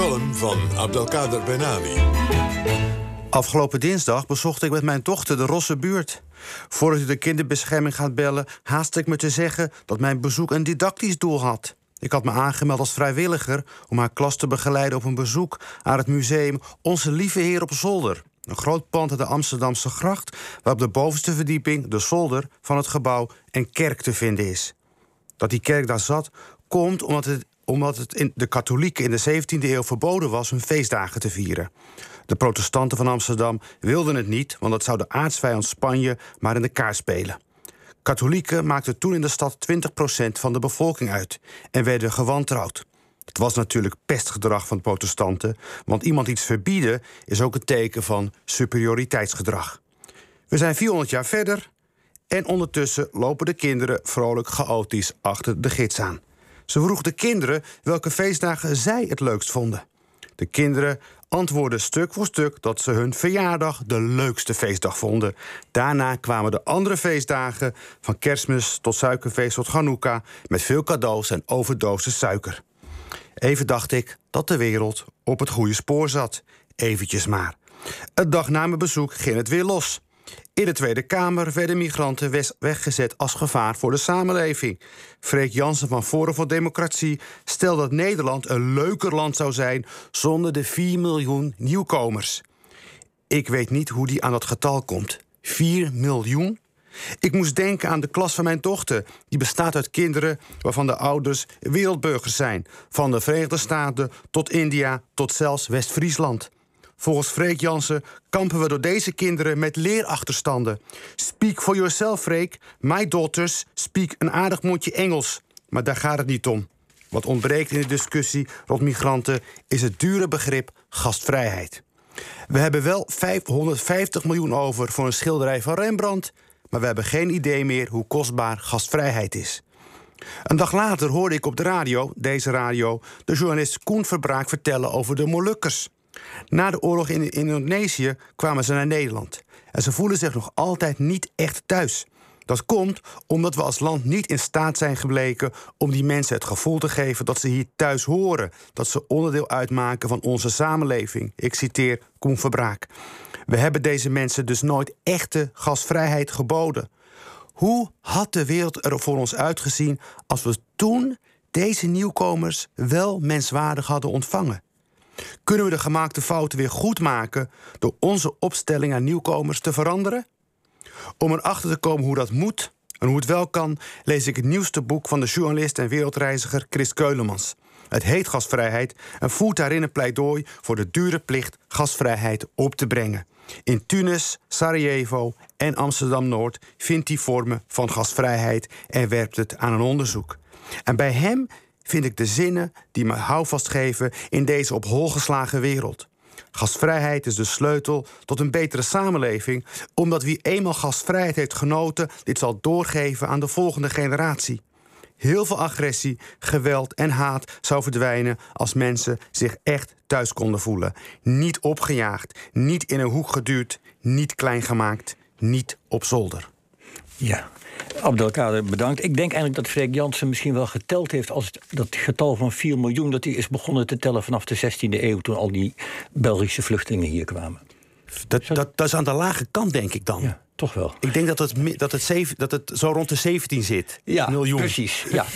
column van Abdelkader Benali. Afgelopen dinsdag bezocht ik met mijn dochter de Rosse buurt. Voordat u de kinderbescherming gaat bellen, haast ik me te zeggen dat mijn bezoek een didactisch doel had. Ik had me aangemeld als vrijwilliger om haar klas te begeleiden op een bezoek aan het museum Onze Lieve Heer op Zolder. Een groot pand aan de Amsterdamse gracht, waar op de bovenste verdieping de zolder van het gebouw en kerk te vinden is. Dat die kerk daar zat, komt omdat het, omdat het in de katholieken in de 17e eeuw verboden was hun feestdagen te vieren. De protestanten van Amsterdam wilden het niet, want dat zou de aardsvijand Spanje maar in de kaart spelen. Katholieken maakten toen in de stad 20% van de bevolking uit en werden gewantrouwd. Het was natuurlijk pestgedrag van protestanten, want iemand iets verbieden is ook een teken van superioriteitsgedrag. We zijn 400 jaar verder en ondertussen lopen de kinderen vrolijk chaotisch achter de gids aan. Ze vroeg de kinderen welke feestdagen zij het leukst vonden. De kinderen antwoordden stuk voor stuk dat ze hun verjaardag de leukste feestdag vonden. Daarna kwamen de andere feestdagen, van kerstmis tot suikerfeest tot Hanukkah, met veel cadeaus en overdosis suiker. Even dacht ik dat de wereld op het goede spoor zat. Eventjes maar. Een dag na mijn bezoek ging het weer los. In de Tweede Kamer werden migranten weggezet als gevaar voor de samenleving. Freek Jansen van Forum voor Democratie stelde dat Nederland een leuker land zou zijn zonder de 4 miljoen nieuwkomers. Ik weet niet hoe die aan dat getal komt. 4 miljoen? Ik moest denken aan de klas van mijn dochter. Die bestaat uit kinderen waarvan de ouders wereldburgers zijn. Van de Verenigde Staten tot India tot zelfs West-Friesland. Volgens Freek Jansen kampen we door deze kinderen met leerachterstanden. Speak for yourself, Freek. My daughters speak een aardig mondje Engels. Maar daar gaat het niet om. Wat ontbreekt in de discussie rond migranten is het dure begrip gastvrijheid. We hebben wel 550 miljoen over voor een schilderij van Rembrandt, maar we hebben geen idee meer hoe kostbaar gastvrijheid is. Een dag later hoorde ik op de radio, deze radio, de journalist Koen Verbraak vertellen over de Molukkers. Na de oorlog in Indonesië kwamen ze naar Nederland. En ze voelen zich nog altijd niet echt thuis. Dat komt omdat we als land niet in staat zijn gebleken om die mensen het gevoel te geven dat ze hier thuis horen, dat ze onderdeel uitmaken van onze samenleving. Ik citeer Koen Verbraak. We hebben deze mensen dus nooit echte gasvrijheid geboden. Hoe had de wereld er voor ons uitgezien als we toen deze nieuwkomers wel menswaardig hadden ontvangen? Kunnen we de gemaakte fouten weer goed maken door onze opstelling aan nieuwkomers te veranderen? Om erachter te komen hoe dat moet en hoe het wel kan, lees ik het nieuwste boek van de journalist en wereldreiziger Chris Keulemans. Het heet gasvrijheid en voert daarin een pleidooi voor de dure plicht gasvrijheid op te brengen. In Tunis, Sarajevo en Amsterdam Noord vindt hij vormen van gasvrijheid en werpt het aan een onderzoek. En bij hem vind ik de zinnen die me houvast geven in deze op hol geslagen wereld. Gasvrijheid is de sleutel tot een betere samenleving, omdat wie eenmaal gasvrijheid heeft genoten, dit zal doorgeven aan de volgende generatie. Heel veel agressie, geweld en haat zou verdwijnen als mensen zich echt thuis konden voelen. Niet opgejaagd, niet in een hoek geduwd, niet klein gemaakt, niet op zolder. Ja, Abdelkader, bedankt. Ik denk eigenlijk dat Freek Jansen misschien wel geteld heeft als dat getal van 4 miljoen, dat hij is begonnen te tellen vanaf de 16e eeuw toen al die Belgische vluchtelingen hier kwamen. Dat, dat, dat is aan de lage kant, denk ik dan. Ja, toch wel. Ik denk dat het, dat het, dat het zo rond de 17 zit. Ja, miljoen. precies. Ja.